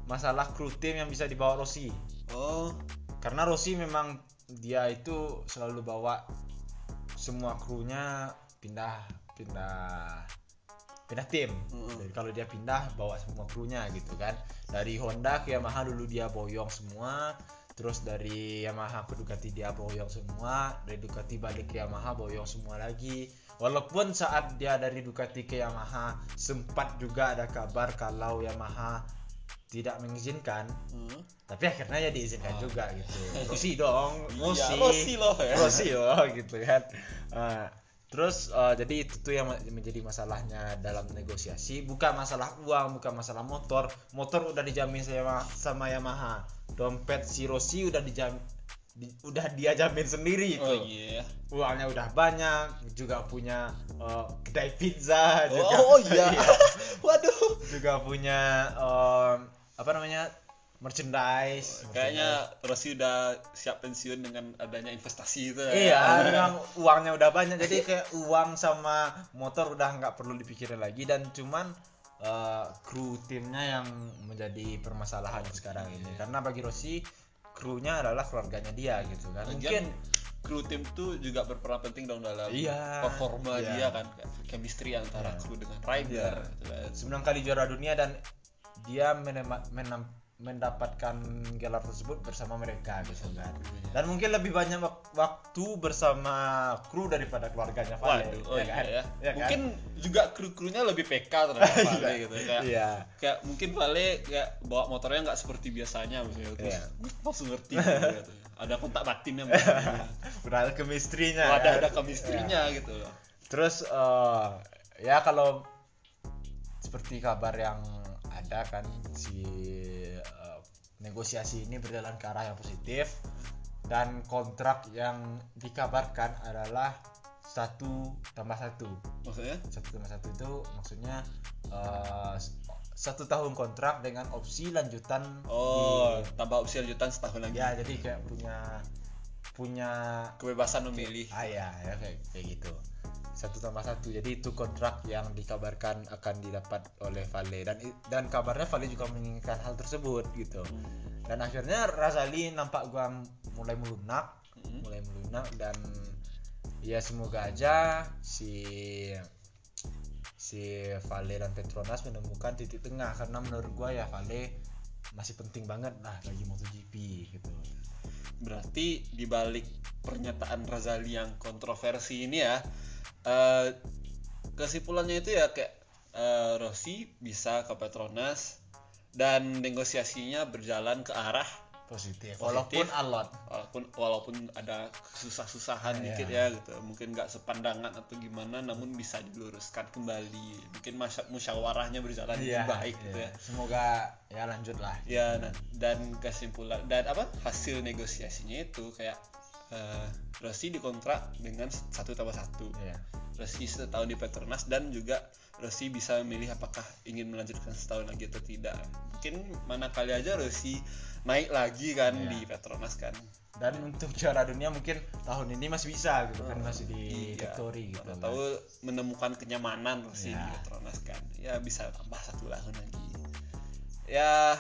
masalah kru tim yang bisa dibawa Rossi oh karena Rossi memang dia itu selalu bawa semua krunya pindah pindah pindah tim. Mm-mm. jadi kalau dia pindah bawa semua krunya gitu kan. Dari Honda ke Yamaha dulu dia boyong semua. Terus dari Yamaha ke Ducati dia boyong semua. Dari Ducati balik ke Yamaha boyong semua lagi. Walaupun saat dia dari Ducati ke Yamaha sempat juga ada kabar kalau Yamaha tidak mengizinkan. Hmm. tapi akhirnya ya diizinkan Ah. juga gitu. Rossi dong Rossi. Iya, Rossi loh ya. Rossi loh gitu kan. Ah, terus eh, jadi itu tuh yang menjadi masalahnya dalam negosiasi. Bukan masalah uang bukan masalah motor. Motor udah dijamin sama sama Yamaha. Dompet si Rossi udah dijamin udah dia jamin sendiri itu. Oh iya. Uangnya udah banyak juga punya eh, kedai pizza juga. oh iya. Waduh. Juga punya em, apa namanya merchandise Kayaknya Rossi udah siap pensiun dengan adanya investasi itu. ya. Iya, memang uangnya udah banyak jadi kayak uang sama motor udah nggak perlu dipikirin lagi dan cuman eh, kru timnya yang menjadi permasalahan sekarang ini karena bagi Rossi krunya adalah keluarganya dia gitu kan Lagian, mungkin kru tim tuh juga berperan penting dong dalam Iya, performa iya. dia kan chemistry antara Iya. kru dengan rider Iya. gitu kan. kali juara dunia dan dia menema- menam- mendapatkan gelar tersebut bersama mereka gitu kan dan mungkin lebih banyak wak- waktu bersama kru daripada keluarganya Vale Waduh, oh ya iya kan? ya. Ya kan? Mungkin juga kru-krunya lebih PK terhadap Vale gitu kayak iya kayak mungkin Vale kayak bawa motornya nggak seperti biasanya misalnya terus Iya. langsung ngerti gitu, gitu. ada kontak batinnya udah ada chemistry-nya ada kan? ada chemistry-nya gitu terus eh, ya kalau seperti kabar yang ada kan si negosiasi ini berjalan ke arah yang positif dan kontrak yang dikabarkan adalah satu tambah satu. Maksudnya? Satu tambah satu itu maksudnya eh, satu tahun kontrak dengan opsi lanjutan oh di- tambah opsi lanjutan setahun lagi. Ya jadi kayak punya punya kebebasan memilih. Ah ya, ya kayak, kayak gitu satu tambah satu. Jadi itu kontrak yang dikabarkan akan didapat oleh Vale. Dan dan kabarnya Vale juga menginginkan hal tersebut gitu. Dan akhirnya Razali nampak gua mulai melunak Hmm. mulai melunak dan ya semoga aja si si Vale dan Petronas menemukan titik tengah. Karena menurut gua ya Vale masih penting banget. Lah bagi MotoGP gitu. Berarti dibalik pernyataan Razali yang kontroversi ini ya eh, kesimpulannya itu ya kayak eh, Rossi bisa ke Petronas dan negosiasinya berjalan ke arah positif, Positif. walaupun alot walaupun walaupun ada susah-susahan Iya. dikit ya gitu mungkin nggak sepandangan atau gimana namun bisa diluruskan kembali mungkin musyawarahnya berjalan Iya, lebih baik gitu iya. ya Semoga ya lanjut lah. ya nah, dan kesimpulan dan apa hasil negosiasinya itu kayak eh, Rossi dikontrak dengan satu tambah satu Iya. Rossi setahun di Petronas dan juga Rossi bisa memilih apakah ingin melanjutkan setahun lagi atau tidak mungkin mana kali aja Rossi naik lagi kan Iya. di Petronas kan Dan untuk juara dunia mungkin tahun ini masih bisa gitu kan masih di Iya. Victory gitu. Mana kan. tahu menemukan kenyamanan Rossi Iya. di Petronas kan ya bisa tambah satu tahun lagi ya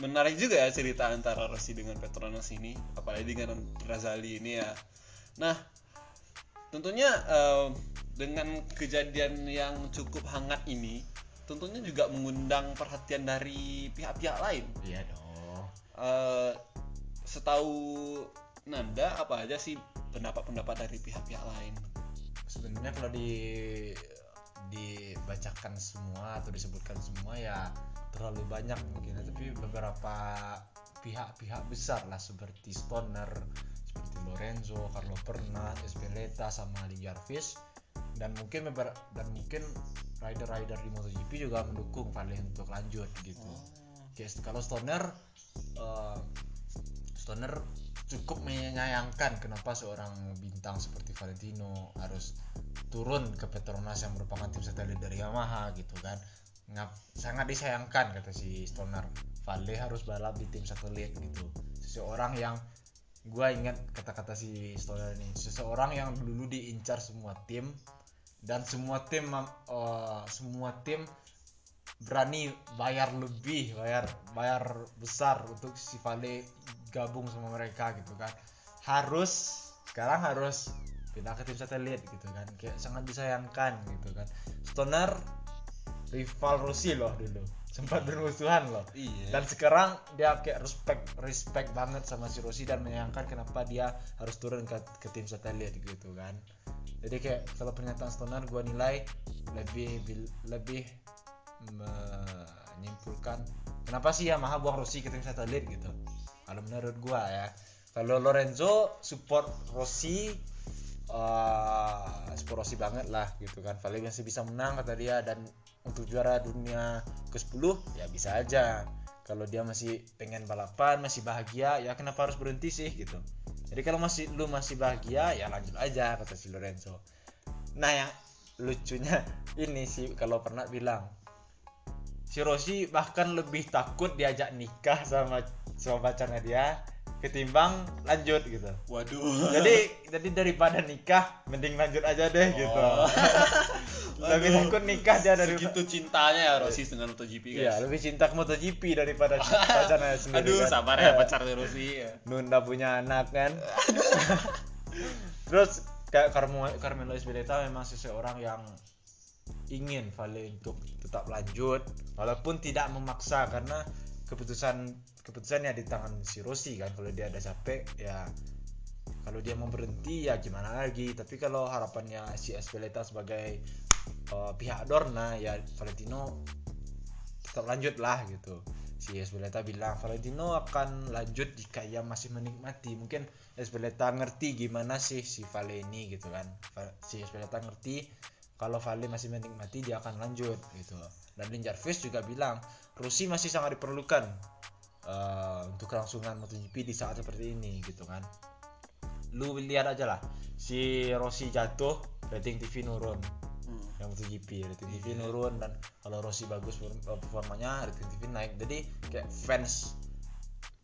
menarik juga ya cerita antara Rossi dengan Petronas ini apalagi dengan Razali ini ya. Nah tentunya eh, dengan kejadian yang cukup hangat ini tentunya juga mengundang perhatian dari pihak-pihak lain. Iya dong. Eh, setahu Nanda apa aja sih pendapat-pendapat dari pihak-pihak lain? Sebenarnya kalau di dibacakan semua atau disebutkan semua ya terlalu banyak mungkin. Tapi beberapa pihak-pihak besar lah seperti Stoner seperti Lorenzo, Carlo Pernas, Espeleta sama Lee Jarvis. Dan mungkin dan mungkin rider-rider di MotoGP juga mendukung Vale untuk lanjut gitu. Kayak kalau Stoner eh, Stoner cukup menyayangkan kenapa seorang bintang seperti Valentino harus turun ke Petronas yang merupakan tim satelit dari Yamaha gitu kan. Ngap, sangat disayangkan kata si Stoner. Vale harus balap di tim satelit gitu. Seseorang yang gua ingat kata-kata si Stoner ini seseorang yang dulu diincar semua tim dan semua tim eh, semua tim berani bayar lebih bayar bayar besar untuk si Vale gabung sama mereka gitu kan. Harus sekarang harus pindah ke tim satelit gitu kan. Kayak sangat disayangkan gitu kan. Stoner rival Rossi loh dulu. Sempat bermusuhan loh. Iya. Dan sekarang dia kayak respect respect banget sama si Rossi dan menyayangkan kenapa dia harus turun ke, ke tim satelit gitu kan. Jadi kayak kalau pernyataan Stoner gua nilai lebih lebih menyimpulkan kenapa sih Yamaha buang Rossi ke tim satelit gitu kalau menurut gua ya kalau Lorenzo support Rossi eh support Rossi banget lah gitu kan. Vale masih bisa menang kata dia dan untuk juara dunia ke-10 ya bisa aja. Kalau dia masih pengen balapan masih bahagia ya kenapa harus berhenti sih gitu. Jadi kalau masih lu masih bahagia ya lanjut aja kata si Lorenzo. Nah yang lucunya ini sih kalau pernah bilang si Rossi bahkan lebih takut diajak nikah sama sama pacarnya dia ketimbang lanjut gitu waduh jadi jadi daripada nikah mending lanjut aja deh gitu Oh. lebih Waduh. takut nikah dia dari segitu cintanya ya Rossi dengan MotoGP guys Iya, lebih cinta ke MotoGP daripada pacarnya sendiri. aduh kan. sabar ya pacarnya Rossi ya. Nunda punya anak kan. Terus kayak Carmelo, Carmelo Espeleta memang seseorang yang ingin Vale untuk tetap lanjut walaupun tidak memaksa karena keputusan keputusannya di tangan si Rossi kan. Kalau dia ada capek ya kalau dia mau berhenti ya gimana lagi. Tapi kalau harapannya si Espeleta sebagai uh, pihak Dorna ya Valentino tetap lanjut lah gitu. Si Espeleta bilang Valentino akan lanjut jika ia masih menikmati. Mungkin Espeleta ngerti gimana sih si Vale ini gitu kan. Si Espeleta ngerti kalau Vale masih menikmati dia akan lanjut gitu dan Lin Jarvis juga bilang Rossi masih sangat diperlukan eh, untuk kelangsungan MotoGP di saat seperti ini gitu kan. Lu lihat aja lah si Rossi jatuh rating TV nurun. Hmm. yang MotoGP rating TV nurun dan kalau Rossi bagus perform- performanya rating TV naik. Jadi kayak fans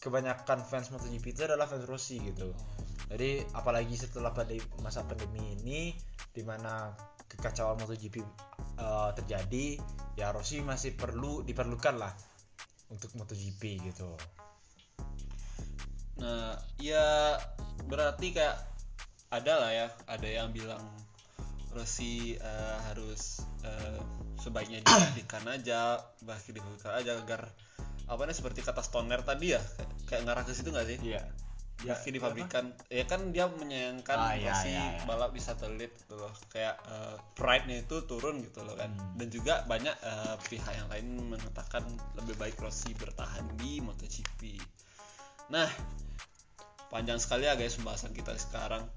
kebanyakan fans MotoGP itu adalah fans Rossi gitu. Jadi apalagi setelah pada masa pandemi ini di mana kekacauan MotoGP uh, terjadi ya Rossi masih perlu diperlukan lah untuk MotoGP gitu Nah, ya berarti kayak ada lah ya, ada yang bilang Rossi eh, harus eh, sebaiknya dihentikan aja, bahkan dihentikan aja agar apa nih seperti kata Stoner tadi ya, kayak, kayak ngarah ke situ nggak sih? iya Bahkan di pabrikan, ya kan dia menyayangkan Ah, iya, Rossi iya, iya. balap di satelit gitu loh, kayak eh, pride-nya itu turun gitu loh kan. Hmm. Dan juga banyak eh, pihak yang lain mengatakan lebih baik Rossi bertahan di MotoGP. Nah, panjang sekali ya guys pembahasan kita sekarang.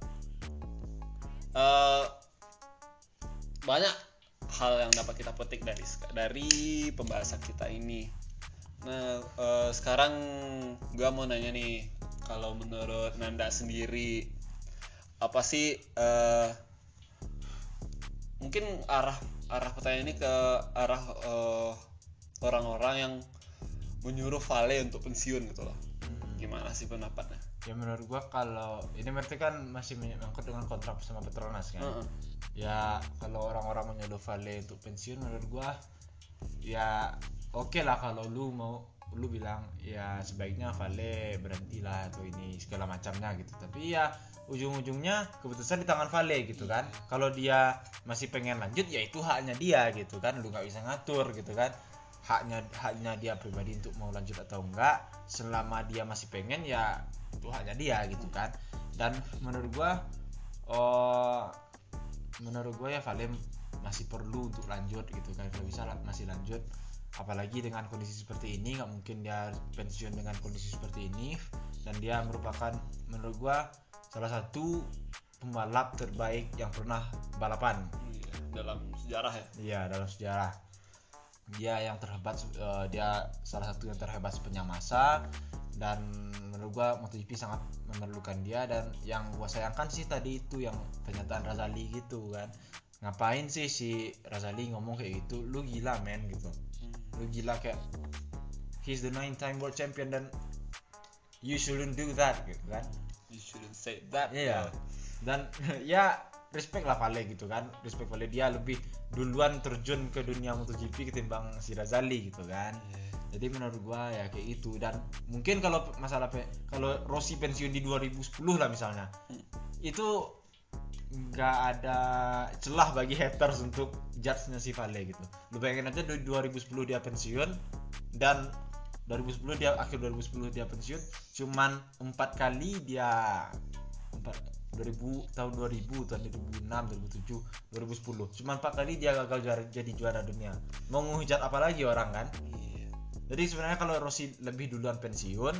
Eh, banyak hal yang dapat kita petik dari dari pembahasan kita ini. Nah, eh, sekarang gua mau nanya nih, kalau menurut Nanda sendiri apa sih eh, mungkin arah arah pertanyaan ini ke arah eh, orang-orang yang menyuruh Vale untuk pensiun gitu loh. Gimana sih pendapatnya? ya menurut gua kalau ini berarti kan masih menyangkut dengan kontrak sama Petronas kan Heeh. ya kalau orang-orang menyuruh Vale untuk pensiun menurut gua ya oke lah kalau lu mau lu bilang ya sebaiknya Vale berhentilah atau ini segala macamnya gitu. Tapi ya ujung-ujungnya keputusan di tangan Vale gitu kan. Kalau dia masih pengen lanjut ya itu haknya dia gitu kan. Lu nggak bisa ngatur gitu kan. Haknya haknya dia pribadi untuk mau lanjut atau enggak selama dia masih pengen ya itu haknya dia gitu kan. Dan menurut gua oh menurut gue ya Vale masih perlu untuk lanjut gitu kan. Kalau bisa masih lanjut apalagi dengan kondisi seperti ini nggak mungkin dia pensiun dengan kondisi seperti ini. Dan dia merupakan menurut gue salah satu pembalap terbaik yang pernah balapan. Iya, dalam sejarah ya. Iya dalam sejarah. Dia yang terhebat eh, dia salah satu yang terhebat sepanjang masa. Dan menurut gua MotoGP sangat memerlukan dia. Dan yang gua sayangkan sih tadi itu yang pernyataan Razali gitu kan. Ngapain sih si Razali ngomong kayak gitu? Lu gila men gitu lu gila kayak he's the nine time world champion dan you shouldn't do that gitu kan You shouldn't say that. Iya. Dan ya respect lah Vale gitu kan. Respect Vale dia lebih duluan terjun ke dunia MotoGP ketimbang si Razali gitu kan. Jadi menurut gua ya kayak gitu dan mungkin kalau masalah kalau Rossi pensiun di 2010 lah misalnya. Itu nggak ada celah bagi haters untuk judge-nya si Vale gitu. Lu bayangin aja di 2010 dia pensiun dan 2010 dia akhir 2010 dia pensiun cuman empat kali dia empat 2000 tahun 2000 tahun 2006 2007 2010 cuman empat kali dia gagal juara, jadi juara dunia mau ngehujat apa lagi orang kan Iya. jadi sebenarnya kalau Rossi lebih duluan pensiun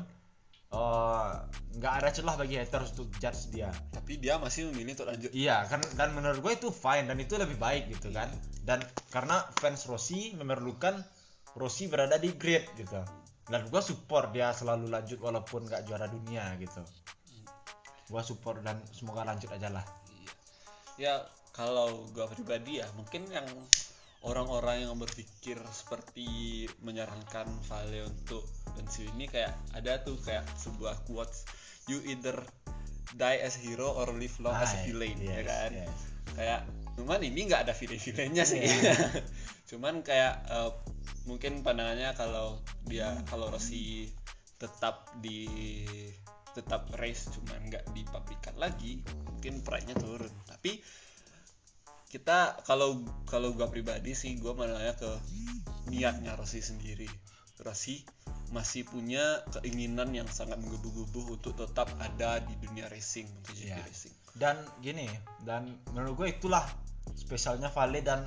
eh, nggak ada celah bagi haters untuk judge dia. Tapi dia masih memilih untuk lanjut. Iya kan dan menurut gue itu fine dan itu lebih baik gitu kan. Dan karena fans Rossi memerlukan Rossi berada di grid gitu. Dan gue support dia selalu lanjut walaupun nggak juara dunia gitu. Gue support dan semoga lanjut aja lah. Iya. Ya kalau gua pribadi ya mungkin yang orang-orang yang berpikir seperti menyarankan Vale untuk pensiun ini kayak ada tuh kayak sebuah quotes you either die as a hero or live long as a Ah, villain ya yes, kan yes. kayak cuman ini nggak ada villain-villainnya sih Iya. cuman kayak eh, mungkin pandangannya kalau dia kalau Rossi tetap di tetap race cuman nggak dipabrikan lagi mungkin pride-nya turun tapi kita kalau kalau gua pribadi sih gua menanya ke niatnya Rossi sendiri Rossi masih punya keinginan yang sangat menggebu-gebu untuk tetap ada di dunia racing MotoGP Iya. racing dan gini dan menurut gue itulah spesialnya Vale dan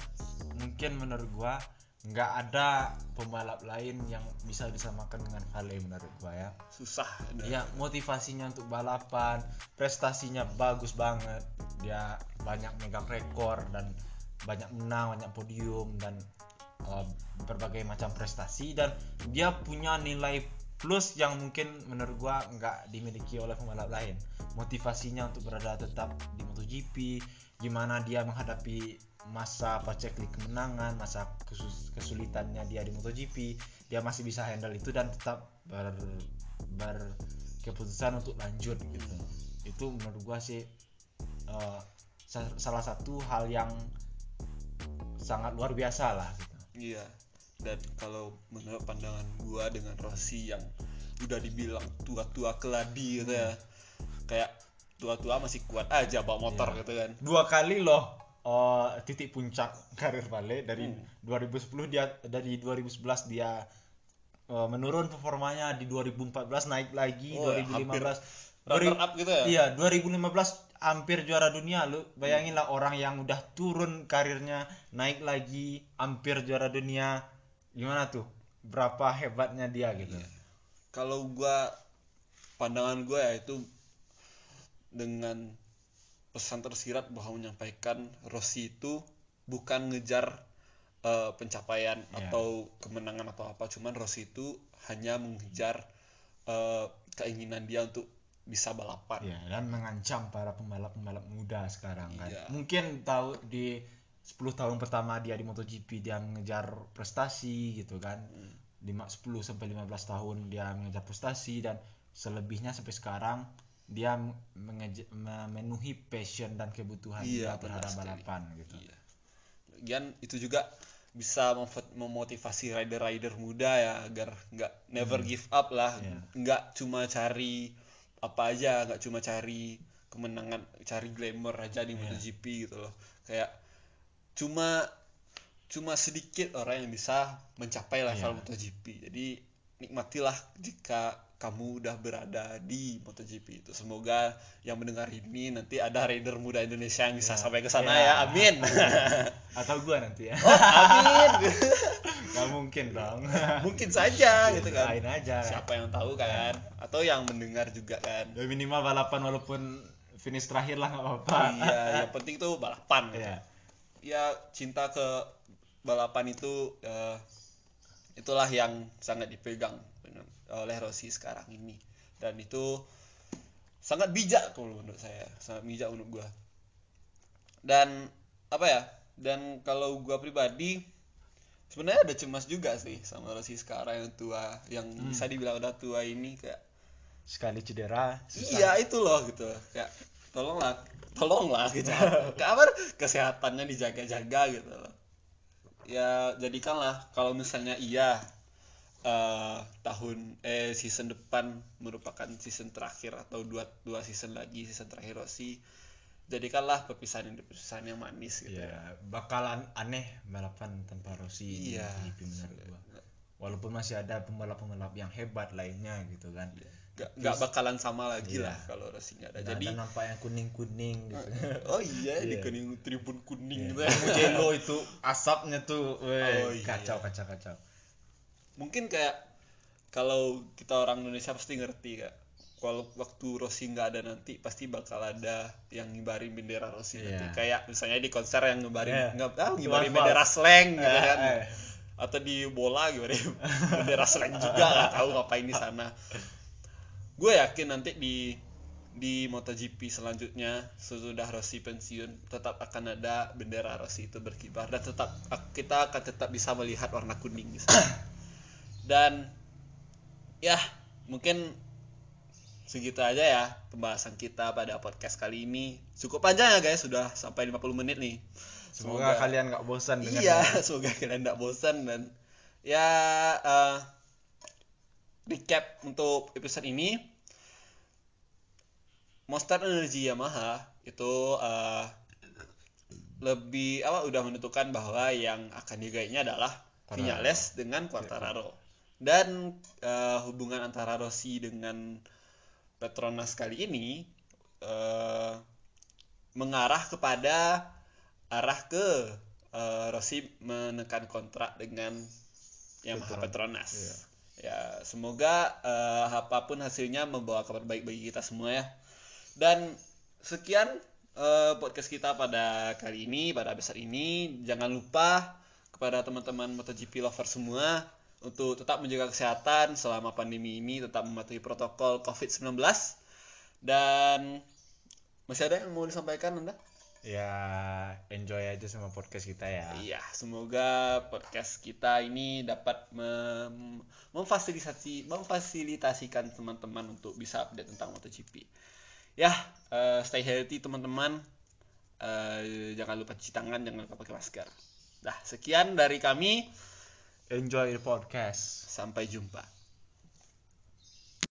mungkin menurut gue nggak ada pembalap lain yang bisa disamakan dengan Vale menurut gue ya. Susah ya motivasinya untuk balapan prestasinya bagus banget. Dia banyak megang rekor dan banyak menang banyak podium dan uh, berbagai macam prestasi. Dan dia punya nilai plus yang mungkin menurut gua nggak dimiliki oleh pembalap lain. Motivasinya untuk berada tetap di MotoGP gimana dia menghadapi masa paceklik kemenangan masa kesulitannya dia di MotoGP dia masih bisa handle itu dan tetap ber, berkeputusan untuk lanjut gitu itu menurut gua sih uh, sa- salah satu hal yang sangat luar biasa lah gitu Iya. Dan kalau menurut pandangan gua dengan Rossi yang udah dibilang tua-tua keladi gitu ya. Kayak tua-tua masih kuat aja bawa motor Iya. gitu kan. dua kali loh uh, titik puncak karir Vale dari Hmm. 2010 dia dari 2011 dia uh, menurun performanya di 2014 naik lagi Oh, ya, 2015 Runner up gitu ya. Iya, 2015 hampir juara dunia lu. Bayangin lah orang yang udah turun karirnya naik lagi hampir juara dunia. Gimana tuh? Berapa hebatnya dia gitu. Iya. Kalau gua pandangan gua ya itu dengan pesan tersirat bahwa menyampaikan Rossi itu bukan ngejar eh, pencapaian Iya. atau kemenangan atau apa, cuman Rossi itu hanya mengejar eh, keinginan dia untuk bisa balapan. Iya, dan mengancam para pembalap-pembalap muda sekarang kan. Iya. Mungkin tahu di 10 tahun pertama dia di MotoGP dia mengejar prestasi gitu kan. Hmm. Lima 10 sampai 15 tahun dia mengejar prestasi dan selebihnya sampai sekarang dia memenuhi passion dan kebutuhan Iya, dia terhadap balapan gitu. Iya. Lagian itu juga bisa memotivasi rider-rider muda ya agar nggak never give up lah, Iya. nggak cuma cari apa aja, nggak cuma cari kemenangan, cari glamour aja di Iya. MotoGP gitu loh. Kayak cuma cuma sedikit orang yang bisa mencapai level Iya. MotoGP. Jadi nikmatilah jika kamu udah berada di MotoGP itu. Semoga yang mendengar ini nanti ada rider muda Indonesia yang bisa Iya. sampai ke sana Iya. ya. Amin. Atau gua nanti ya. Amin. Gak mungkin dong. Mungkin saja gitu kan. Lain aja. Siapa yang tahu kan? Atau yang mendengar juga kan. Ya minimal balapan walaupun finish terakhir lah nggak apa-apa. iya, yang penting tuh balapan. gitu. Iya. Ya cinta ke balapan itu eh, itulah yang sangat dipegang oleh Rossi sekarang ini. Dan itu sangat bijak kalau menurut saya, sangat bijak menurut gua. Dan apa ya? Dan kalau gua pribadi sebenarnya ada cemas juga sih sama Rossi sekarang yang tua, yang bisa dibilang udah tua ini kayak Sekali cedera. susah. Iya itu loh gitu kayak tolonglah tolonglah gitu kabar kesehatannya dijaga-jaga gitu loh ya jadikanlah kalau misalnya iya eh, tahun eh season depan merupakan season terakhir atau dua dua season lagi season terakhir Rossi jadikanlah perpisahan yang perpisahan yang manis gitu Iya, bakalan aneh balapan tanpa Rossi Iya. menurut gua. Walaupun masih ada pembalap-pembalap yang hebat lainnya gitu kan. Nggak nggak bakalan sama lagi Iya. lah kalau Rossi nggak ada Dan jadi nampak yang kuning-kuning gitu. oh iya di Iya. kuning tribun kuning gitu Iya. Mugello itu asapnya tuh, weh, Oh, iya. kacau kacau kacau. mungkin kayak kalau kita orang Indonesia pasti ngerti kak kalau waktu Rossi nggak ada nanti pasti bakal ada yang ngibarin bendera Rossi Iya. nanti kayak misalnya di konser yang ngibarin Iya. nggak ah, ngibarin bendera slang gitu Eh, kan eh. atau di bola gimana bendera slang juga nggak tahu ngapain di sana gue yakin nanti di di MotoGP selanjutnya sesudah Rossi pensiun tetap akan ada bendera Rossi itu berkibar dan tetap kita akan tetap bisa melihat warna kuning dan ya mungkin segitu aja ya pembahasan kita pada podcast kali ini. Cukup panjang ya guys. Sudah sampai 50 menit nih. Semoga, kalian nggak bosan dengan iya semoga kalian nggak bosan dan ya uh, recap untuk episode ini Monster Energy Yamaha itu uh, lebih apa udah menentukan bahwa yang akan digayanya adalah Vinales dengan Quartararo dan uh, hubungan antara Rossi dengan Petronas kali ini uh, mengarah kepada arah ke uh, Rossi menekan kontrak dengan Yamaha Petronas. Iya. Ya, semoga uh, apa pun hasilnya membawa kabar baik bagi kita semua ya. Dan sekian uh, podcast kita pada kali ini, pada episode ini. Jangan lupa kepada teman-teman MotoGP lover semua untuk tetap menjaga kesehatan selama pandemi ini, tetap mematuhi protokol COVID-19. Dan masih ada yang mau disampaikan Anda? Ya, enjoy aja sama podcast kita ya. Iya, semoga podcast kita ini dapat mem memfasilitasi memfasilitasikan teman-teman untuk bisa update tentang MotoGP. Ya uh, stay healthy teman-teman. Uh, jangan lupa cuci tangan jangan lupa pakai masker. Dah sekian dari kami. Enjoy the podcast. Sampai jumpa